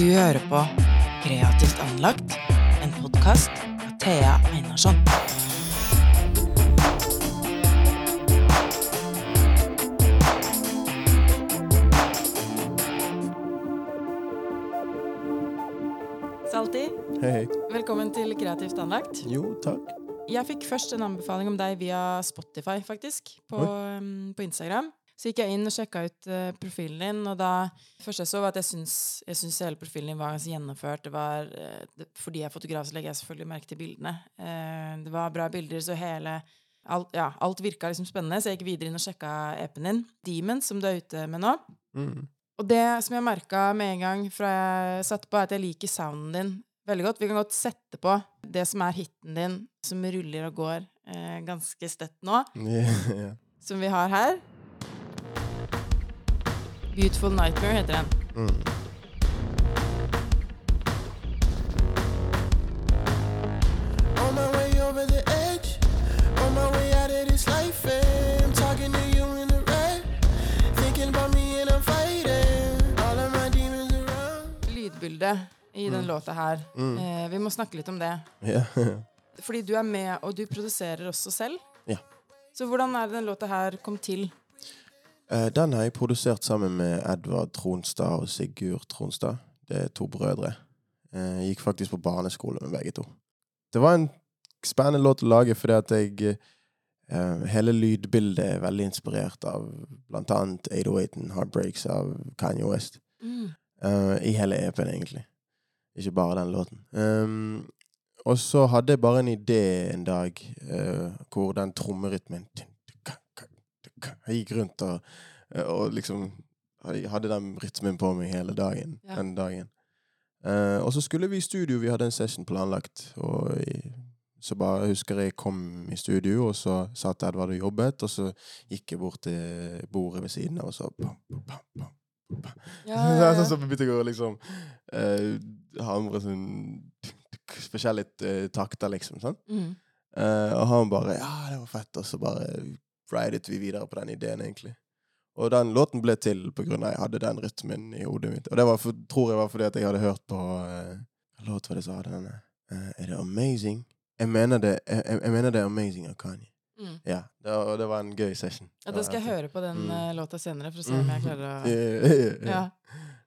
Du hører på Kreativt anlagt, en podkast av Thea Einarsson. Salti, Hei, hei. velkommen til Kreativt anlagt. Jo, takk. Jeg fikk først en anbefaling om deg via Spotify, faktisk, på, um, på Instagram. Så gikk jeg inn og sjekka ut uh, profilen din, og da først jeg så, var at jeg syns, jeg syns hele profilen din var ganske gjennomført. Det var, eh, det, fordi jeg er fotograf, så legger jeg selvfølgelig merke til bildene. Uh, det var bra bilder, så hele Alt, ja, alt virka liksom spennende, så jeg gikk videre inn og sjekka EP-en din, Demon, som du er ute med nå. Mm. Og det som jeg merka med en gang fra jeg satte på, er at jeg liker sounden din veldig godt. Vi kan godt sette på det som er hiten din, som ruller og går eh, ganske støtt nå, Ja. som vi har her. Beautiful Nightmare heter den. Mm. Lydbildet i den låta her. Mm. Eh, vi må snakke litt om det. Yeah. Fordi du er med, og du produserer også selv. Yeah. Så hvordan er det den låta her kom til? Eh, Den har jeg produsert sammen med Edvard Tronstad og Sigurd Tronstad. Det er to brødre. Eh, Jeg gikk faktisk på barneskole med begge to. Det var en spennende låt å lage fordi at jeg eh, Hele lydbildet er veldig inspirert av blant annet 808 og Heartbreaks av Kanye West. Mm. I hele EP-en, egentlig. Ikke bare den låten. Um, og så hadde jeg bare en idé en dag uh, hvor den trommerytmen Jeg gikk rundt og, og liksom hadde den rytmen på meg hele dagen. Ja. Den dagen. Uh, og så skulle vi i studio. Vi hadde en session planlagt. Og i, så bare husker jeg kom i studio, og så satt Edvard og jobbet. Og så gikk jeg bort til bordet ved siden av, og så pam, pam, pam, pam. Ja, ja, ja. så begynte jeg å liksom uh, hamre sånn forskjellige uh, takter, liksom. Sånn. Mm. Uh, og han bare Ja, det var fett. Og så bare ridet vi videre på den ideen, egentlig. Og den låten ble til av at jeg hadde den rytmen i hodet mitt. Og det for, tror jeg var fordi at jeg hadde hørt på uh, låt var det som hadde denne? Uh, er det Amazing? Jeg mener det, jeg jeg mener det er Amazing av Kanye. Mm. Ja, det var, og det var en gøy session. Ja, da skal jeg høre på den Mm. eh, låta senere, for å se om jeg klarer å Ja.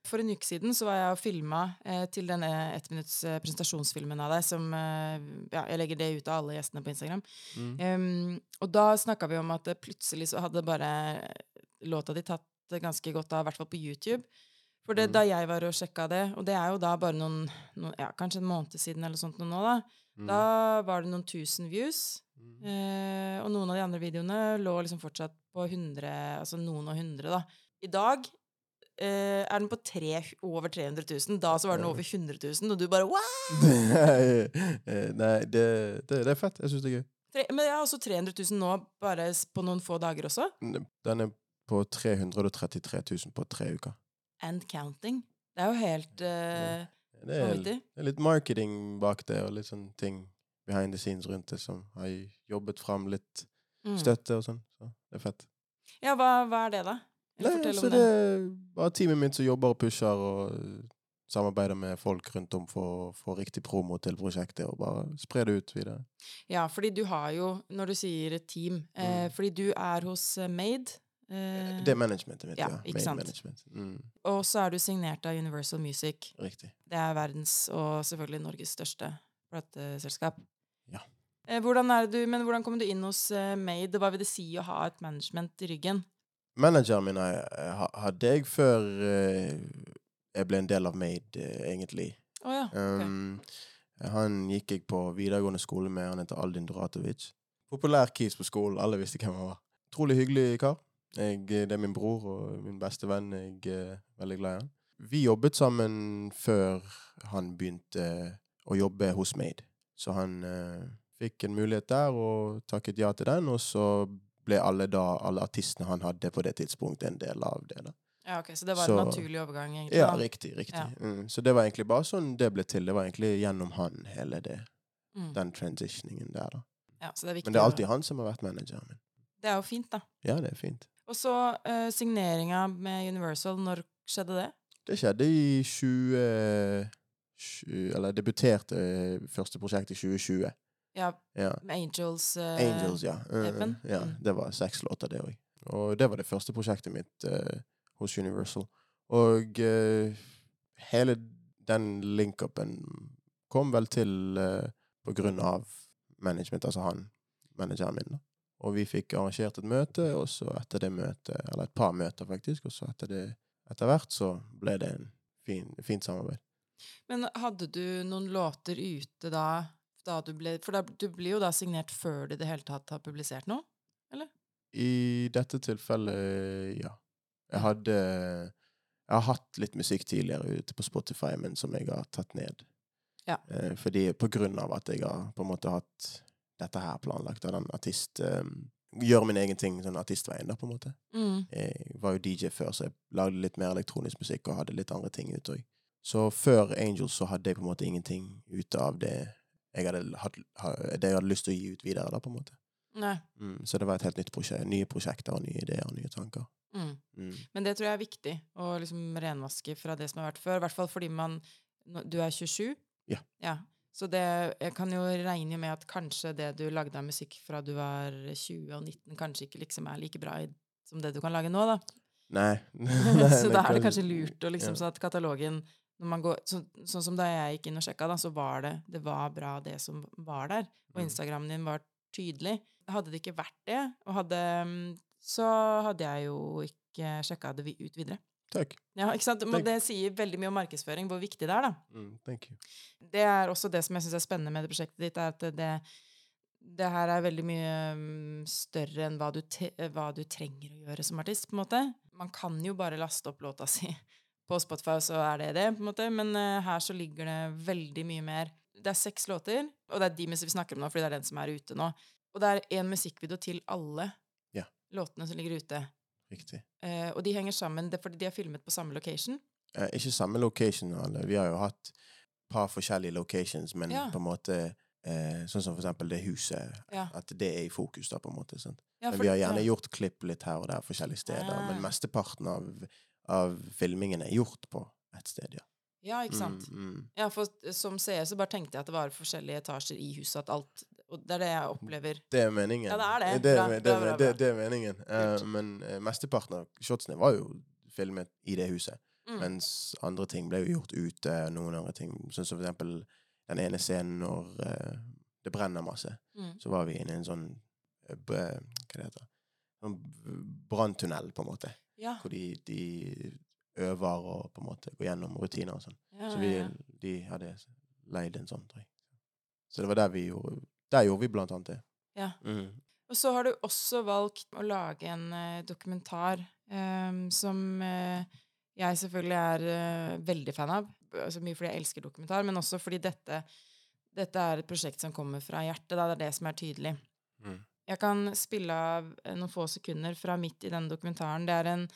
For en uke siden så var jeg og filma eh, til denne ettminutts eh, presentasjonsfilmen av deg, som eh, Ja, jeg legger det ut av alle gjestene på Instagram. Mm. Um, og da snakka vi om at plutselig så hadde bare låta di tatt ganske godt av, i hvert fall på YouTube. For det, Mm. da jeg var og sjekka det, og det er jo da bare noen, noen ja, kanskje en måned siden eller sånt nå, da, Mm. da var det noen tusen views. Eh, og noen av de andre videoene lå liksom fortsatt på 100, altså noen og hundre, da. I dag uh, er den på tre, over 300 000. Da så var den over 100 000, og du bare wow! Nei, det, det, det er fett. Jeg syns det er gøy. Tre, men jeg har også 300 000 nå, bare på noen få dager også. Den er på 333 000 på tre uker. And counting. Det er jo helt uh, Det er, det er litt marketing bak det, og litt sånne ting behind the scenes rundt det, som har jobbet fram litt Mm. støtte og sånn. Så det er fett. Ja, hva, hva er det, da? Nei, fortell så om det er bare teamet mitt som jobber og pusher og eh, samarbeider med folk rundt om for å få riktig promo til prosjektet, og bare spre det ut videre. Ja, fordi du har jo, når du sier team, eh, Mm. Fordi du er hos eh, Made. eh, Det er managementet mitt, ja, ja. ikke Made sant. management. Mm, og så er du signert av Universal Music. riktig. Det er verdens og selvfølgelig Norges største plateselskap. Eh, hvordan er du, men hvordan kom du inn hos Made, Made? Hva vil det si å ha et management i ryggen? Manageren min hadde jeg før eh, jeg ble en del av Made, eh, egentlig. Oh, ja. okay. Um, Han gikk jeg på videregående skole med. Han heter Aldin Doratovic. Populær kis på skolen. Alle visste hvem han var. Utrolig hyggelig kar. Jeg, det er min bror og min beste venn. Jeg er veldig glad i han. Vi jobbet sammen før han begynte å jobbe hos Made. Så han eh, fikk en mulighet der og takket ja til den, og så ble alle, da, alle artistene han hadde på det tidspunktet, en del av det. da. ja, ok. Så det var så- en naturlig overgang, egentlig? Ja, da. riktig. riktig. Ja. Mm, så det var egentlig bare sånn det ble til. Det var egentlig gjennom han, hele det, Mm. den transitioningen der, da. Ja, så det er viktig. Men det er alltid han som har vært manageren min. Det er jo fint, da. Ja, det er fint. Og så uh, signeringa med Universal, når skjedde det? Det skjedde i 20... tjue- Eller debuterte eh, første prosjekt i 2020. Ja, med Angels. Uh, Angels, ja. Uh, ja. Mm. Det var seks låter, det òg. Og det var det første prosjektet mitt uh, hos Universal. Og hele den link-upen kom vel til på grunn av management, altså han, manageren min. da. Og vi fikk arrangert et møte, og så etter det møtet, eller et par møter faktisk, og så etter det, etter hvert så ble det en fin, fint samarbeid. Men hadde du noen låter ute da, da du ble For da, du blir jo da signert før du i det hele tatt har publisert noe? eller? I dette tilfellet, ja. Jeg hadde Jeg har hatt litt musikk tidligere ute på Spotify, men som jeg har tatt ned. Ja. Eh, fordi på grunn av at jeg har på en måte hatt dette her planlagt av den artist eh, Gjøre min egen ting, sånn artistveien, da, på en måte. Mm. Jeg var jo DJ før, så jeg lagde litt mer elektronisk musikk og hadde litt andre ting ute òg. Så før Angels så hadde jeg på en måte ingenting ute av det jeg hadde, hatt, ha- det jeg hadde lyst til å gi ut videre, da, på en måte. Nei. Mm, så det var et helt nytt prosjekt. Nye prosjekter og nye ideer og nye tanker. Mm. Mm. Men det tror jeg er viktig, å liksom renvaske fra det som har vært før. I hvert fall fordi man Du er 27? Ja. ja. Så det, jeg kan jo regne med at kanskje det du lagde av musikk fra du var 20 og 19, kanskje ikke liksom er like bra i, som det du kan lage nå, da. Nei. så da er det kanskje lurt å liksom ja. sånn at katalogen går, så, Sånn som da jeg gikk inn og sjekka, da, så var det det var bra, det som var der. Og Mm. Instagrammen din var tydelig. Hadde det ikke vært det, hadde, så hadde jeg jo ikke sjekka det ut videre. Takk. Ja, ikke sant? Men det sier veldig mye om markedsføring, hvor viktig det er, da. Mm, thank you. Det er også det som jeg syns er spennende med det prosjektet ditt, er at det, det her er veldig mye mm, større enn hva du, hva du trenger å gjøre som artist, på en måte. Man kan jo bare laste opp låta si på Spotify, så er det det, på en måte. Men eh, her så ligger det veldig mye mer. Det er seks låter, og det er de vi snakker om nå, fordi det er den som er ute nå. Og det er en musikkvideo til alle Ja. låtene som ligger ute. Riktig. Eh, og de henger sammen det er fordi de er filmet på samme location. Eh, ikke samme location, alle. Vi har jo hatt et par forskjellige locations, men Ja. på en måte eh, Sånn som for eksempel det huset. Ja. At det er i fokus, da, på en måte. Ja, men vi har gjerne gjort klipp litt her og der forskjellige steder. Ah. Men mesteparten av, av filmingen er gjort på et sted, ja. Ja, ikke sant? Mm, mm. Ja, for som seer så bare tenkte jeg at det var forskjellige etasjer i huset, at alt Og det er det jeg opplever. Det er meningen. Ja, det er det. Det, Bra, det, bra, bra, det, bra. det er meningen. Uh, men uh, mesteparten av shotsene var jo filmet i det huset. Mm. Mens andre ting ble jo gjort ute. Noen andre ting, sånn som for eksempel den ene scenen når uh, det brenner masse. Mm. Så var vi inne i en sånn Hva det heter Sånn branntunnel, på en måte. Ja. Hvor de, de øver og på en måte går gjennom rutiner og sånn. ja, Så vi, de hadde leid en sånn, tror jeg. Så det var der vi gjorde Der gjorde vi blant annet det. Ja. Mm. Og så har du også valgt å lage en uh, dokumentar um, som uh, jeg selvfølgelig er uh, veldig fan av. Altså mye fordi jeg elsker dokumentar, men også fordi dette, dette er et prosjekt som kommer fra hjertet. Da. Det er det som er tydelig. Mm. Jeg kan spille av eh, noen få sekunder fra midt i denne dokumentaren. Det er en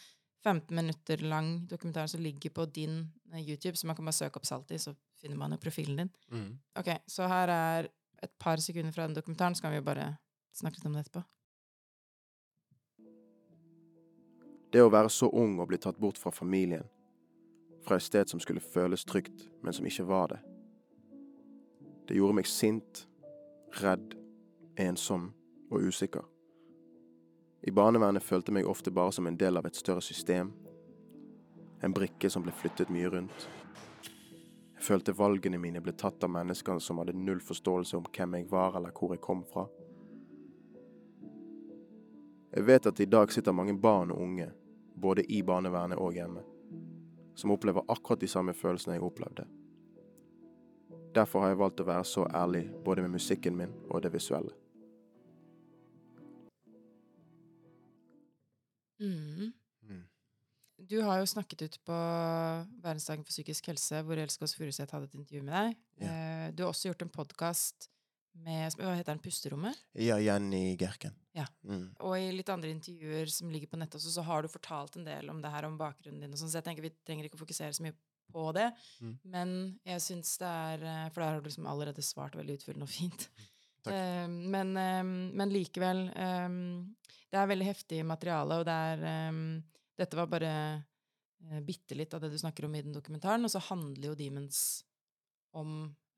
15 minutter lang dokumentar som ligger på din eh, YouTube, så man kan bare søke opp Salti, så finner man jo profilen din. Mm. Ok, så her er et par sekunder fra den dokumentaren, så kan vi jo bare snakke litt om det etterpå. Det å være så ung og bli tatt bort fra familien, fra et sted som skulle føles trygt, men som ikke var det. Det gjorde meg sint, redd, ensom og usikker. I barnevernet følte jeg meg ofte bare som en del av et større system, en brikke som ble flyttet mye rundt. Jeg følte valgene mine ble tatt av mennesker som hadde null forståelse om hvem jeg var eller hvor jeg kom fra. Jeg vet at i dag sitter mange barn og unge, både i barnevernet og hjemme, som opplever akkurat de samme følelsene jeg opplevde. Derfor har jeg valgt å være så ærlig både med musikken min og det visuelle. Mm. Du har jo snakket ut på Verdensdagen for psykisk helse, hvor Else Kåss Furuseth hadde et intervju med deg. Eh, Du har også gjort en podkast med Hva heter den? Pusterommet? Ja, Jenny Gerken. Ja. Mm. Og i litt andre intervjuer som ligger på nettet også, så har du fortalt en del om det her, om bakgrunnen din og sånn, så jeg tenker vi trenger ikke å fokusere så mye på det. Mm. Men jeg syns det er eh, For der har du liksom allerede svart veldig utfyllende og fint. Takk. Eh, men, eh, men likevel eh, Det er veldig heftig materiale, og det er Dette var bare eh, bitte litt av det du snakker om i den dokumentaren, og så handler jo Demons om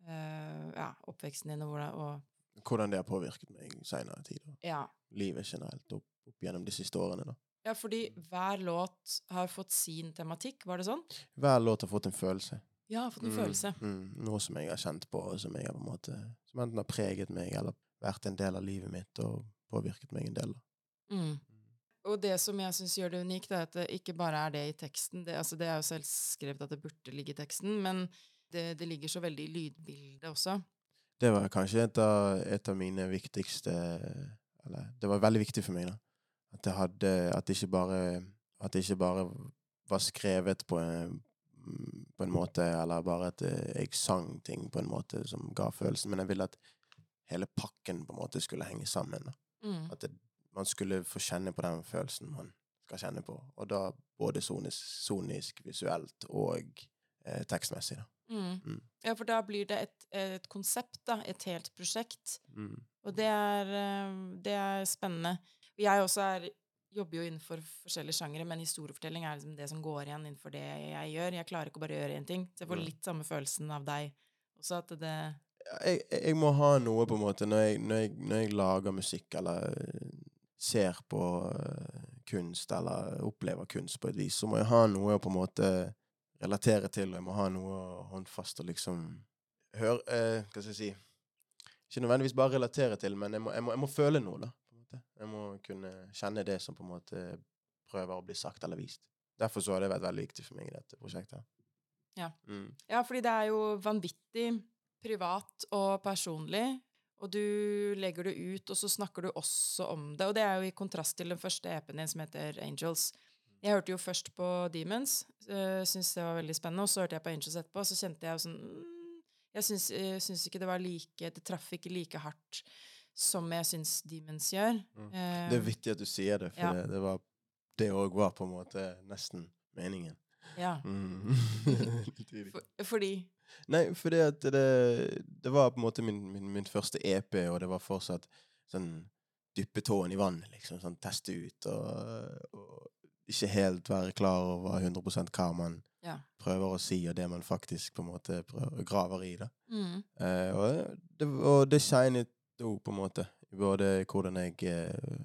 eh, ja, oppveksten din og hvordan og, Hvordan det har påvirket meg i seinere tid. ja. Livet generelt opp, opp gjennom de siste årene. da. ja, fordi hver låt har fått sin tematikk, var det sånn? Hver låt har fått en følelse. Ja, har fått en Mm, følelse. Mm, noe som jeg har kjent på, og som jeg har på en måte Som enten har preget meg, eller vært en del av livet mitt, og påvirket meg en del. Mm. Og det som jeg syns gjør det unikt, er at det ikke bare er det i teksten. Det, altså, det er jo selvskrevet at det burde ligge i teksten, men det, det ligger så veldig i lydbildet også. Det var kanskje et av, et av mine viktigste Eller det var veldig viktig for meg, da. At det hadde At det ikke bare At det ikke bare var skrevet på en, på en måte, eller bare at eh, jeg sang ting på en måte som ga følelsen, men jeg ville at hele pakken på en måte skulle henge sammen. Mm. At det, man skulle få kjenne på den følelsen man skal kjenne på. Og da både sonisk, sonisk visuelt og eh, tekstmessig, da. Mm. Mm. Ja, for da blir det et, et konsept, da. Et helt prosjekt. Mm. Og det er, eh, det er spennende. Jeg også er, jobber jo innenfor forskjellige sjangere, men historiefortelling er liksom det som går igjen innenfor det jeg gjør. Jeg klarer ikke å bare gjøre én ting. Så jeg får litt samme følelsen av deg også, at det jeg, jeg må ha noe på en måte når jeg, når jeg, når jeg lager musikk eller eh, ser på eh, kunst eller opplever kunst på et vis, så må jeg ha noe å på en måte relatere til, og jeg må ha noe håndfast og liksom høre eh, Hva skal jeg si Ikke nødvendigvis bare relatere til, men jeg må, jeg må, jeg må føle noe, da. Måte. Jeg må kunne kjenne det som på en måte prøver å bli sagt eller vist. Derfor så har det vært veldig viktig for meg i dette prosjektet. Ja. Mm. Ja, fordi det er jo vanvittig privat og personlig, og du legger det ut, og så snakker du også om det. Og det er jo i kontrast til den første EP-en din som heter Angels. Jeg hørte jo først på Demons, uh, syntes det var veldig spennende, og så hørte jeg på Angels etterpå, og så kjente jeg jo sånn mm, jeg syns ikke det var like Det traff ikke like hardt som jeg syns Demons gjør. Mm. Eh, Det er vittig at du sier det, for Ja. det, det var Det òg var på en måte nesten meningen. ja. Mm. For, fordi Nei, fordi at det, det var på en måte min, min, min første EP, og det var fortsatt sånn dyppe tåen i vannet, liksom. Sånn teste ut, og, og ikke helt være klar over 100 hva man Ja. prøver å si, og det man faktisk på en måte prøver, graver i. da. mm, Eh, og det, og det shinet jo på en måte både hvordan jeg eh,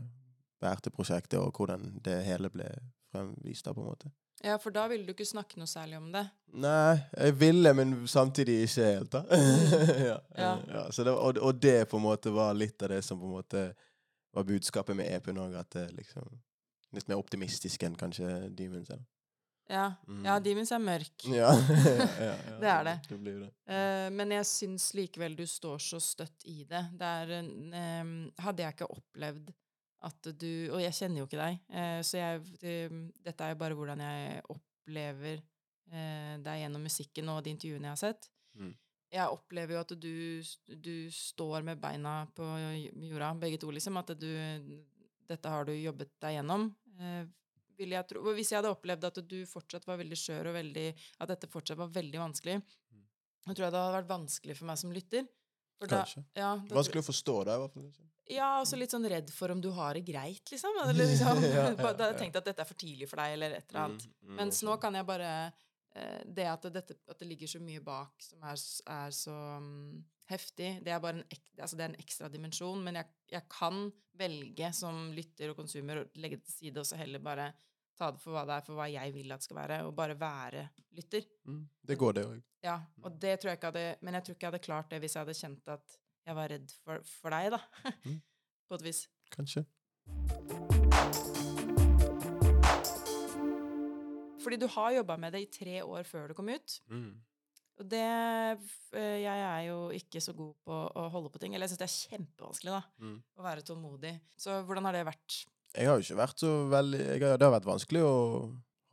bærte prosjektet, og hvordan det hele ble fremvist. da, på en måte. Ja, for da ville du ikke snakke noe særlig om det. Nei, jeg ville, men samtidig ikke helt, da. ja, Ja. ja, så det, og, og det på en måte var litt av det som på en måte var budskapet med EP-en òg, at det liksom Litt mer optimistisk enn kanskje Demons er. Ja, Mm. ja Demons er mørk. Ja, ja, ja, ja, Det er det. Det blir det. Uh, men jeg syns likevel du står så støtt i det. Det er en, em, Hadde jeg ikke opplevd at du Og jeg kjenner jo ikke deg, uh, så jeg det, Dette er jo bare hvordan jeg opplever uh, deg gjennom musikken og de intervjuene jeg har sett. Mm. Jeg opplever jo at du, du står med beina på jorda, begge to, liksom. At du Dette har du jobbet deg gjennom. Vil jeg tro, hvis jeg hadde opplevd at du fortsatt var veldig skjør, og veldig, at dette fortsatt var veldig vanskelig, Mm. jeg tror jeg det hadde vært vanskelig for meg som lytter. For da- Kanskje. ja, da, Vanskelig å forstå deg, i hvert fall. Ja, ja, også litt sånn redd for om du har det greit, liksom. Eller liksom Ja, ja, Da jeg tenkt at dette er for tidlig for deg, eller et eller annet. Mm, mm, Mens nå kan jeg bare eh, Det at det, dette, at det ligger så mye bak som er, er så mm, heftig, det er bare en, altså det er en ekstra dimensjon. Men jeg, jeg kan velge som lytter og konsumer å legge det til side, og så heller bare ta det for hva det er, for hva jeg vil at det skal være, og bare være lytter. Mm, Det går, det òg. Ja, og det tror jeg ikke hadde Men jeg tror ikke jeg hadde klart det hvis jeg hadde kjent at jeg var redd for, for deg, da. Mm. På et vis. Kanskje. Fordi du har jobba med det i tre år før det kom ut. Mm. Og det eh, Jeg er jo ikke så god på å holde på ting. Eller jeg syns det er kjempevanskelig, da. Mm. Å være tålmodig. Så hvordan har det vært? Jeg har jo ikke vært så veldig har, Det har vært vanskelig å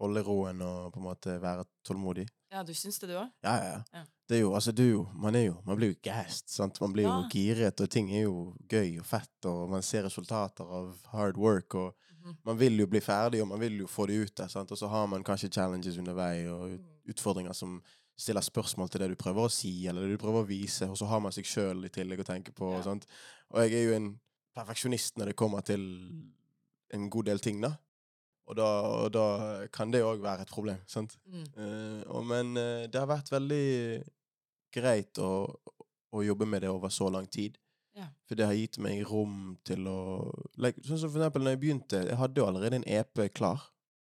holde roen og på en måte være tålmodig. Ja, du syns det, du òg? Ja, ja, Ja. ja. Det er jo, altså, du, man er jo Man blir jo gassed, sant. Man blir jo giret, og ting er jo gøy og fett, og man ser resultater av hard work, og Mhm. man vil jo bli ferdig, og man vil jo få det ut der, sant. Og så har man kanskje challenges undervei, og Mm. utfordringer som stiller spørsmål til det du prøver å si, eller det du prøver å vise, og så har man seg sjøl i tillegg å tenke på, Ja. sant. Og jeg er jo en perfeksjonist når det kommer til en god del ting, da. Og da, og da kan det òg være et problem. sant? Mm. Uh, og, men uh, det har vært veldig greit å, å jobbe med det over så lang tid. Ja. For det har gitt meg rom til å like, Sånn som for eksempel når jeg begynte, jeg hadde jo allerede en EP klar.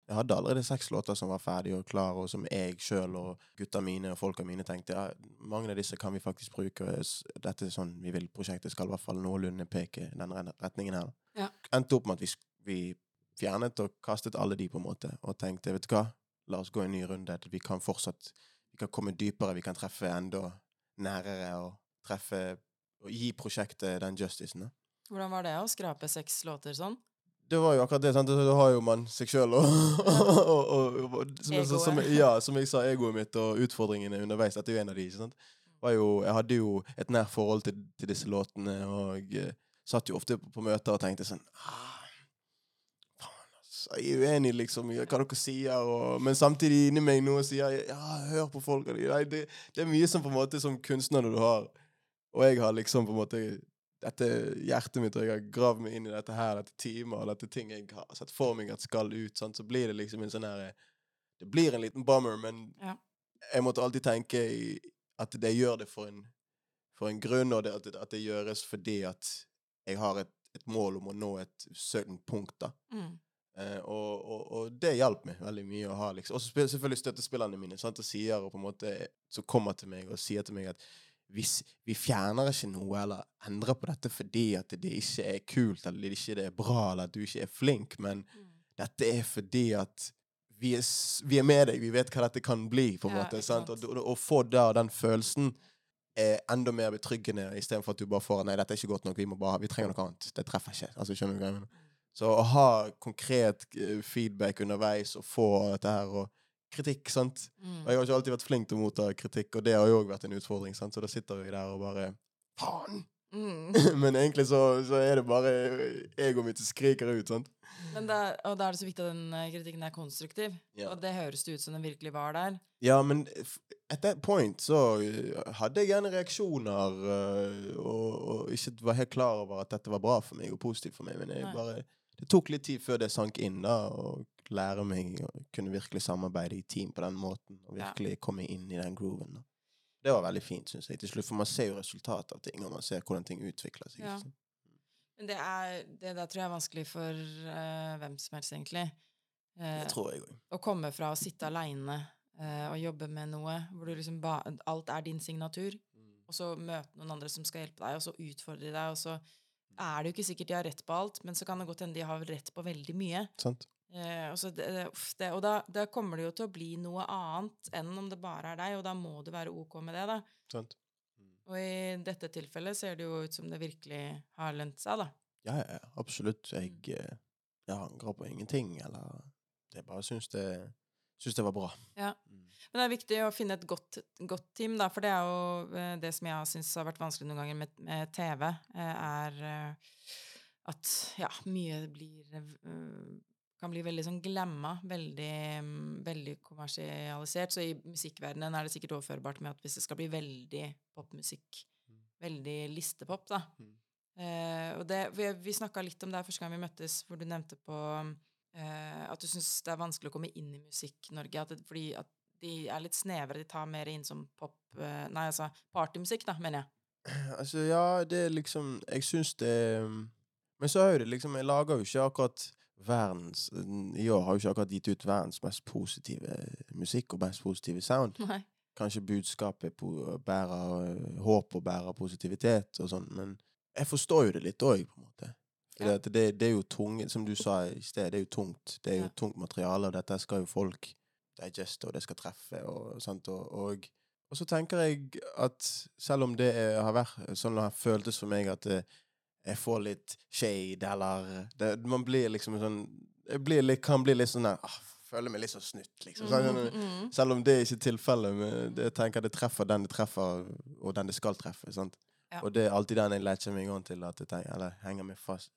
Jeg hadde allerede seks låter som var ferdige og klare, og som jeg sjøl og gutta mine og folka mine tenkte ja, mange av disse kan vi faktisk bruke. Dette er sånn vi vil prosjektet skal i hvert fall noenlunde peke i den retningen her. Ja. Endte opp med at vi, vi fjernet og kastet alle de, på en måte, og tenkte vet du hva, la oss gå en ny runde. Vi kan fortsatt vi kan komme dypere, vi kan treffe enda nærere og treffe og gi prosjektet den justicen. Hvordan var det å skrape seks låter sånn? Det var jo akkurat det. sant? Da har jo man seg sjøl og, som, Ja, som jeg sa, egoet mitt og utfordringene underveis. Dette er jo en av de. ikke sant? Var jo, jeg hadde jo et nært forhold til, til disse låtene, og eh, satt jo ofte på, på møter og tenkte sånn ah, Faen, altså. Jeg er uenig, liksom, i hva dere sier, og, men samtidig inni meg nå sier ja, hør på folk. Nei, det, det er mye som på en måte som kunstner du har Og jeg har liksom på en måte dette hjertet mitt, og jeg har gravd meg inn i dette her, dette teamet, og dette ting jeg har sett for meg at skal ut, sant? så blir det liksom en sånn her Det blir en liten bummer, men Ja. jeg måtte alltid tenke at det gjør det for en, for en grunn, og det, at, det, at det gjøres fordi at jeg har et, et mål om å nå et certain punkt, da. Mm. Eh, og, og, og det hjalp meg veldig mye å ha liksom. Og selvfølgelig støttespillerne mine, sant? og sier og på en måte som kommer til meg og sier til meg at hvis vi fjerner ikke noe eller endrer på dette fordi at det ikke er kult, eller det ikke er bra, eller at du ikke er flink, men Mm. dette er fordi at vi er, vi er med deg, vi vet hva dette kan bli, på en Ja, måte. Sant? Og, og få da den følelsen er enda mer betryggende, istedenfor at du bare får Nei, dette er ikke godt nok, vi, bare, vi trenger noe annet. Det treffer ikke. Altså, skjønner du hva jeg mener? Så å ha konkret eh, feedback underveis og få dette her og kritikk, sant. Mm. Og jeg har ikke alltid vært flink til å motta kritikk, og det har jo òg vært en utfordring, sant. Så da sitter vi der og bare Faen! Mm. Men egentlig så, så er det bare egoet mitt som skriker ut, sant. Men det og da er det så viktig at den eh, kritikken er konstruktiv. Ja. Og det høres det ut som den virkelig var der. Ja, men at that point så uh, hadde jeg gjerne reaksjoner uh, og, og ikke var helt klar over at dette var bra for meg og positivt for meg. Men jeg Nei. bare, det tok litt tid før det sank inn, da, og lære meg å kunne virkelig samarbeide i team på den måten. Og Ja. virkelig komme inn i den grooven. Da. Det var veldig fint, syns jeg, til slutt. For man ser jo resultatet av ting, og man ser hvordan ting utvikler seg. Ja. Men det, er, det der tror jeg er vanskelig for uh, hvem som helst, egentlig. Uh, Det tror jeg òg. å komme fra å sitte aleine og jobbe med noe hvor du liksom alt er din signatur, og så møte noen andre som skal hjelpe deg, og så utfordre deg, og så er det jo ikke sikkert de har rett på alt, men så kan det godt hende de har rett på veldig mye. Sant? Eh, og det, det, og da, da kommer det jo til å bli noe annet enn om det bare er deg, og da må du være ok med det, da. Sant? Og i dette tilfellet ser det jo ut som det virkelig har lønt seg, da. Ja, ja, absolutt. Jeg, eh, jeg angrer på ingenting, eller Jeg bare syns det, syns det var bra. Ja. Mm. Men det er viktig å finne et godt, godt team, da, for det er jo eh, det som jeg syns har vært vanskelig noen ganger med, med TV, eh, er at ja, mye blir kan bli veldig sånn glemma, veldig, mm, veldig kommersialisert. Så i musikkverdenen er det sikkert overførbart med at hvis det skal bli veldig popmusikk, Mm. veldig listepop, da Mm. eh, Og det, vi, vi snakka litt om det her første gang vi møttes, hvor du nevnte på eh, at du syns det er vanskelig å komme inn i Musikk-Norge, fordi at de er litt snevre, de tar mer inn som pop eh, Nei, altså partymusikk, da, mener jeg. Altså, ja, det er liksom Jeg syns det Men så er jo det liksom Jeg lager jo ikke akkurat verdens I år har jo ikke akkurat gitt ut verdens mest positive musikk og mest positive sound. Nei. Kanskje budskapet på, bærer øh, håp og bærer positivitet og sånn, men jeg forstår jo det litt òg, på en måte. For Ja. det, det, det er jo tungt, som du sa i sted, det er jo tungt. Det er jo Ja. tungt materiale, og dette skal jo folk digeste, og det skal treffe, og sant, og, og og så tenker jeg at selv om det er, har vært sånn det har føltes for meg at det, jeg får litt shade, eller det, Man blir liksom sånn blir litt, kan bli litt sånn der ah, Føler meg litt sånn snytt, liksom. Sånn, Mm, mm. selv om det er ikke tilfellet. men Jeg tenker det treffer den det treffer, og den det skal treffe. sant? Ja. Og det er alltid den jeg latcher meg an til, at jeg tenker, eller henger meg fast,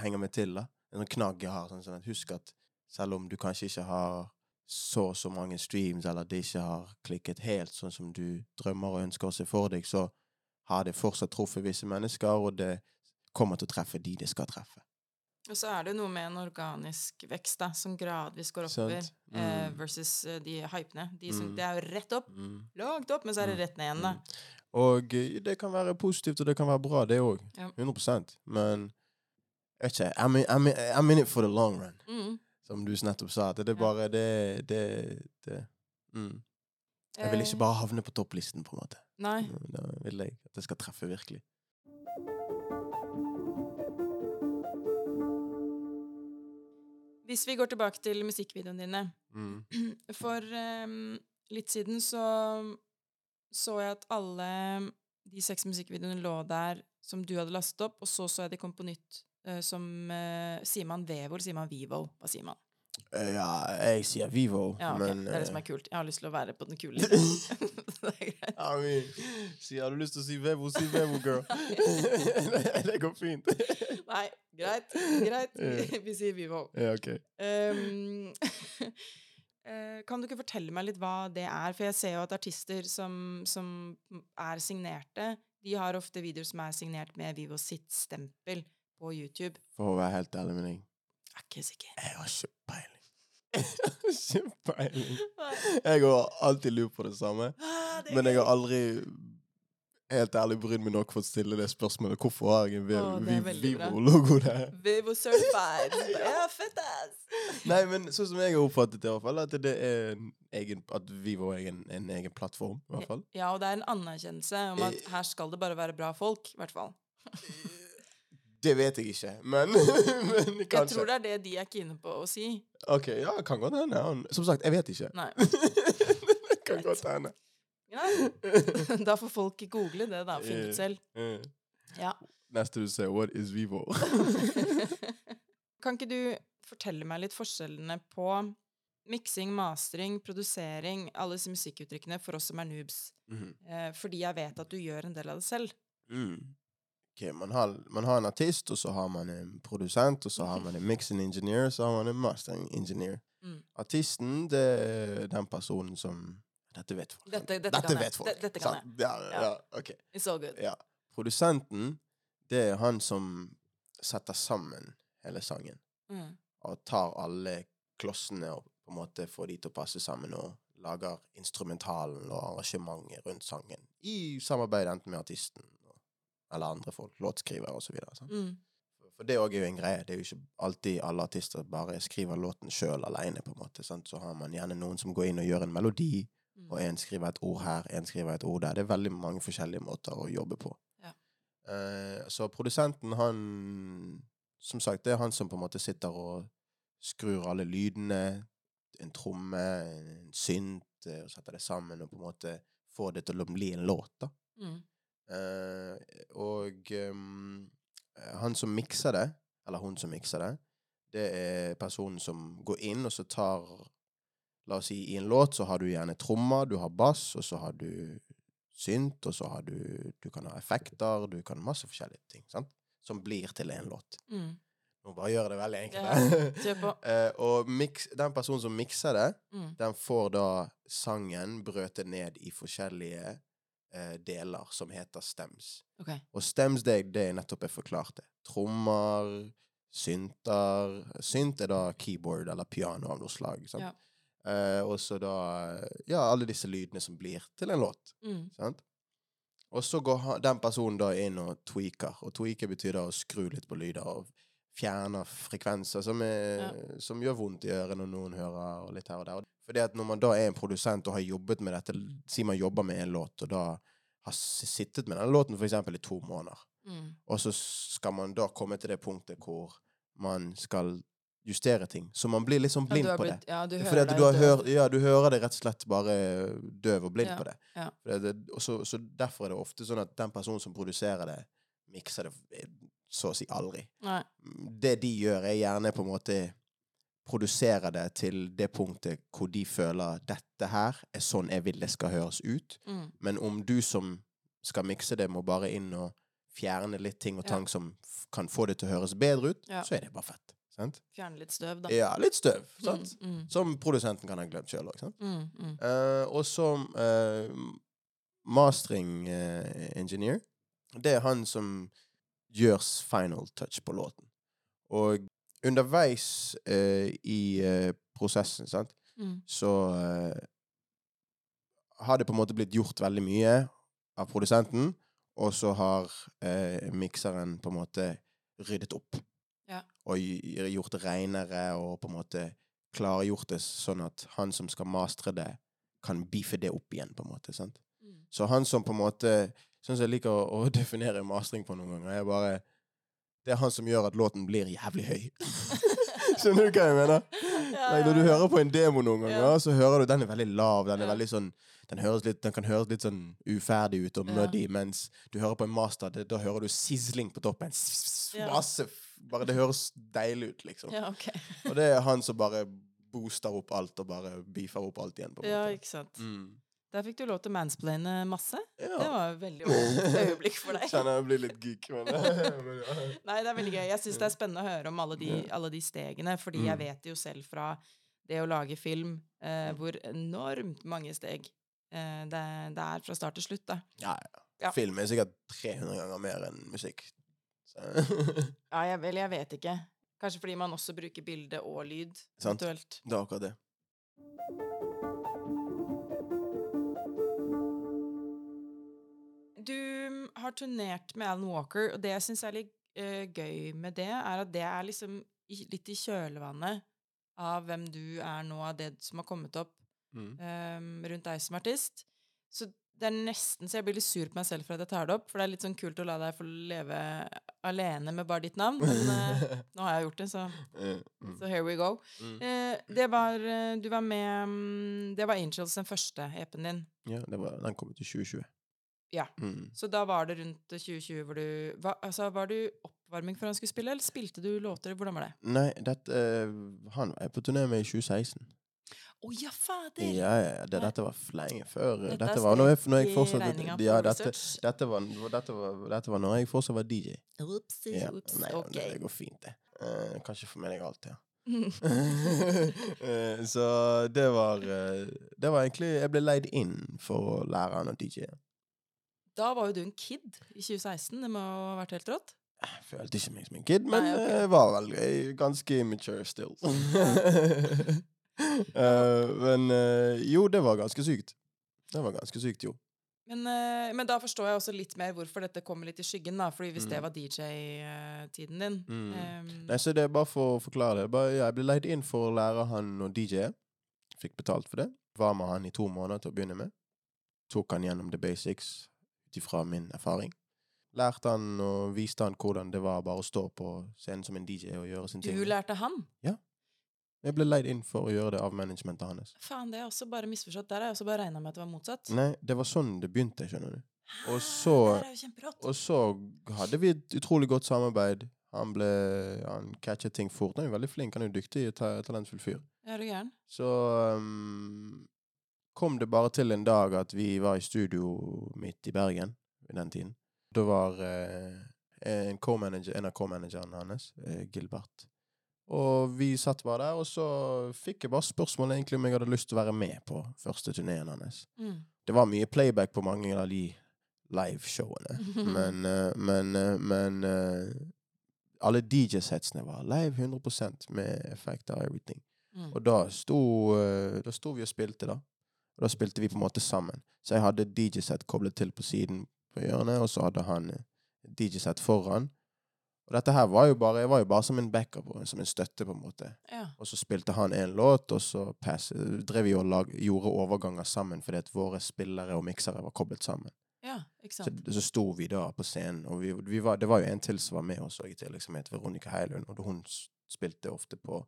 henger meg til. da. En sånn knagg jeg har. sånn, sånn at Husk at selv om du kanskje ikke har så og så mange streams, eller det ikke har klikket helt sånn som du drømmer og ønsker å se for deg, så har det fortsatt truffet visse mennesker, og det kommer til å treffe de det skal treffe. Og så er det jo noe med en organisk vekst da, som gradvis går oppover, mm. eh, Mm. versus eh, de hypene. De som, Mm. Det er jo rett opp, Mm. langt opp, men så er det rett ned igjen, da. Og eh, det kan være positivt, og det kan være bra, det òg. Ja. 100% Men ikke, I'm in, I'm, in, I'm in it for the long run. Mm. Som du nettopp sa. Det er bare det, det, det. Mm. Jeg vil ikke Eh, bare havne på topplisten, på en måte. Nei. Da vil jeg at det skal treffe virkelig. Hvis vi går tilbake til musikkvideoene dine Mm. For um, litt siden så så jeg at alle de seks musikkvideoene lå der som du hadde lastet opp, og så så jeg de kom på nytt uh, som uh, Sier man Vevo eller sier man Vivo? Hva sier man? Eh, Ja, jeg sier Vivo, Ja, okay. men det er det som eh, er kult. Jeg har lyst til å være på den kule listen. det er greit. I mean, si, har du lyst til å si Vevo, si Vevo, girl. det går fint. Nei, greit. Greit. Vi sier Vivo. Ja, ok. Eh, kan du ikke fortelle meg litt hva det er? For jeg ser jo at artister som, som er signerte, de har ofte videoer som er signert med Vivo sitt stempel på YouTube. For å være helt ærlig med deg, Jeg er ikke sikker. jeg har ikke peiling. Ikke peiling. Jeg har alltid lurt på det samme, Ah, det men jeg har aldri helt ærlig brydd meg nok for å stille det spørsmålet. Hvorfor har jeg en veldig bra. Vivo-logo der? Vivo certified. Ja, fett ass! Nei, men sånn som jeg har oppfattet det, i hvert fall, at det er en egen, at Vivo er en, en egen plattform, i hvert fall. Ja, og det er en anerkjennelse om at her skal det bare være bra folk, i hvert fall. Det vet jeg ikke, men, men Jeg tror det er det de er kine på å si. Ok, ja, kan godt hende. Som sagt, jeg vet ikke. Nei. det kan godt hende. Ja. Da får folk google det, da. Finne ut selv. Eh, Ja. Neste du sier, what is Vivo? kan ikke du fortelle meg litt forskjellene på miksing, mastering, produsering, alle disse musikkuttrykkene for oss som er noobs? Mm. Eh, fordi jeg vet at du gjør en del av det selv. Mm. Ok, man har, man har en artist, og så har man en produsent, og så har man en mixing engineer, så har man en mastering engineer. Mm. Artisten, det er den personen som Dette vet folk. Dette- dette dette vet folk. Dette- kan jeg. Ja, ja, Ja. ok. It's all good. Ja. Produsenten, det er han som setter sammen hele sangen. Mm. Og tar alle klossene og på en måte får de til å passe sammen, og lager instrumentalen og arrangementet rundt sangen. I samarbeid enten med artisten og- eller andre folk, låtskrivere osv. Mm. For det òg er jo en greie. Det er jo ikke alltid alle artister bare skriver låten sjøl aleine, på en måte. Sant? Så har man gjerne noen som går inn og gjør en melodi, Mm. og en skriver et ord her, en skriver et ord der. Det er veldig mange forskjellige måter å jobbe på. Ja. Eh, så produsenten, han Som sagt, det er han som på en måte sitter og skrur alle lydene, en tromme, en synt, eh, og setter det sammen og på en måte får det til å bli en låt, da. Mm. Eh, og eh, han som mikser det, eller hun som mikser det, det er personen som går inn og så tar La oss si i en låt så har du gjerne trommer, du har bass, og så har du synt, og så har du Du kan ha effekter, du kan masse forskjellige ting, sant? Som blir til en låt. Mm. Nå bare gjør det veldig enkelt. Ja. Eh, og mix, den personen som mikser det, Mm. den får da sangen brøtet ned i forskjellige eh, deler som heter stems. Okay. Og stems, det, det er nettopp jeg forklarte. Trommer, synter Synt er da keyboard eller piano av noe slag. Sant? Ja. Eh, og så da Ja, alle disse lydene som blir til en låt. Mm. Sant? Og så går den personen da inn og tweaker. Og tweaker betyr da å skru litt på lyder og fjerner frekvenser som, er, som gjør vondt i ørene når noen hører, og litt her og der. Fordi at når man da er en produsent og har jobbet med dette, si man jobber med en låt, og da har sittet med den låten eksempel i to måneder, Mm. og så skal man da komme til det punktet hvor man skal justere ting. Så man blir litt sånn Ja, blind du har på det. Ja, du hører det, du, har hør, ja, du hører det rett og slett bare døv og blind Ja, på det. ja. det, det, så, så derfor er det ofte sånn at den personen som produserer det, mikser det så å si aldri. Nei. Det de gjør, er gjerne på en måte produsere det til det punktet hvor de føler dette her er sånn jeg vil det skal høres ut. Mm. Men om du som skal mikse det, må bare inn og fjerne litt ting og Ja. som kan få det til å høres bedre ut, Ja. så er det bare fett. Sant? Fjerne litt støv, da. Ja, litt støv. Sant? Mm, mm, Som produsenten kan ha glemt sjøl òg. mm, mm. Eh, og som uh, mastering uh, engineer, det er han som gjør final touch på låten. Og underveis eh, i eh, prosessen, sant, Mm. så eh, har det på en måte blitt gjort veldig mye av produsenten, og så har eh, mikseren på en måte ryddet opp. Ja. Og gjort det renere, og på en måte klargjort det sånn at han som skal mastre det, kan beefe det opp igjen, på en måte. sant? Mm. Så han som på en måte Sånn som jeg liker å, å definere mastring på noen ganger, Jeg bare Det er han som gjør at låten blir jævlig høy. Skjønner du hva jeg mener? Ja, Nei, når du ja, ja. hører på en demo noen ganger, Ja. så hører du den er veldig lav. Den er Ja. veldig sånn den, litt, den kan høres litt sånn uferdig ut og Ja. muddy, mens du hører på en master, det, da hører du sizzling på toppen. Ja. Masse Bare det høres deilig ut, liksom. Ja, ok. Og det er han som bare booster opp alt og bare beefer opp alt igjen, på en Ja, måte. ikke sant. Mm. Der fikk du lov til å mansplaine masse. Det var et veldig øye- øyeblikk for deg. Kjenner jeg blir litt geek, men, men ja. Nei, det er veldig gøy. Jeg syns det er spennende å høre om alle de, alle de stegene, fordi jeg Mm. vet jo selv fra det å lage film eh, hvor enormt mange steg eh, det, det er fra start til slutt, da. Ja, ja. Ja. Film er sikkert 300 ganger mer enn musikk. Ja, jeg, vel, jeg vet ikke. Kanskje fordi man også bruker bilde og lyd, Sant. eventuelt. det er akkurat det. Du mm, har turnert med Alan Walker, og det jeg syns er litt uh, gøy med det, er at det er liksom litt i kjølvannet av hvem du er nå, av det som har kommet opp Mm. um, rundt deg som artist. Så det er nesten så jeg blir litt sur på meg selv for at jeg tar det opp, for det er litt sånn kult å la deg få leve alene med bare ditt navn. Men uh, nå har jeg gjort det, så, mm. så here we go. Mm. Uh, det var Du var med um, Det var Angels, den første EP-en din. Ja, det var, den kom ut i 2020. Ja. Mm. Så da var det rundt 2020 hvor du hva, Altså, var du oppvarming for han skulle spille, eller spilte du låter? Hvordan var det? Nei, dette, uh, han var på turné med i 2016. Å ja, fader! Ja, ja, ja, det, dette var lenge før. Dette Dette, er var når jeg, når jeg fortsatt ja, dette, dette, var, dette, var, dette var når jeg fortsatt var DJ. Upsi, Ja. ups, Nei, ok. det går fint, det. Uh, kan ikke få med deg alt, ja. uh, så det var uh, Det var egentlig Jeg ble leid inn for å lære han å DJ. Da var jo du en kid i 2016. Det må ha vært helt rått. Jeg følte ikke meg som en kid, men Nei, okay. jeg var vel ganske immature still. uh, men uh, jo, det var ganske sykt. Det var ganske sykt, jo. Men, uh, men da forstår jeg også litt mer hvorfor dette kommer litt i skyggen, da. Fordi hvis det Mm. var DJ-tiden din Mm. um, Nei, så det er bare for å forklare det. Bare, jeg ble leid inn for å lære han å DJ-e. Fikk betalt for det. Var med han i to måneder til å begynne med. Tok han gjennom the basics ut ifra min erfaring. Lærte han og viste han hvordan det var bare å stå på scenen som en DJ og gjøre sin Du ting. lærte han? Ja. Jeg ble leid inn for å gjøre det av managementet hans. Faen, det er også bare misforstått. Der har jeg også bare regna med at det var motsatt. Nei, det var sånn det begynte, skjønner du. og så- er. Og så hadde vi et utrolig godt samarbeid. Han ble Han catchet ting fort. Han er veldig flink. Han er jo dyktig ta, talentfull fyr. Er du gæren? Så um, kom det bare til en dag at vi var i studio midt i Bergen i den tiden. Da var eh, en, en av co-managerne hans, eh, Gilbert. Og vi satt bare der, og så fikk jeg bare spørsmål egentlig om jeg hadde lyst til å være med på første turneen hans. Mm. Det var mye playback på mange av de liveshowene, men, eh, men, eh, men eh, alle DJ-setsene var live 100% med effekter og everything. Mm. Og da sto, eh, da sto vi og spilte, da. Og da spilte vi på en måte sammen. Så jeg hadde DJ-sett koblet til på siden på hjørnet, og så hadde han eh, DJ-sett foran. Og dette her var jo bare, jeg var jo bare som en backup, som en støtte, på en måte. Ja. Og så spilte han en låt, og så pass, drev vi og lag, gjorde overganger sammen fordi at våre spillere og miksere var koblet sammen. ja, ikke Så, sant. så sto vi da på scenen, og vi, vi var, det var jo en til som var med oss i tillegg, som het Veronica Heilund, og hun spilte ofte på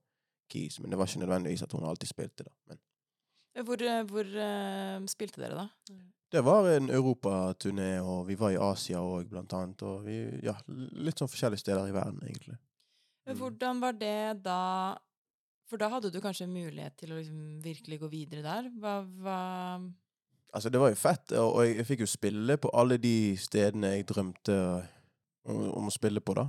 keys, men det var ikke nødvendigvis at hun alltid spilte, da. Men Hvor, eh, hvor uh, spilte dere, da? det var en europaturné, og vi var i Asia òg, blant annet, og vi, ja, litt sånn forskjellige steder i verden, egentlig. Men Mm. Hvordan var det da For da hadde du kanskje mulighet til å liksom virkelig gå videre der. Hva, hva Altså, det var jo fett, og og jeg, jeg fikk jo spille på alle de stedene jeg drømte om, om å spille på, da.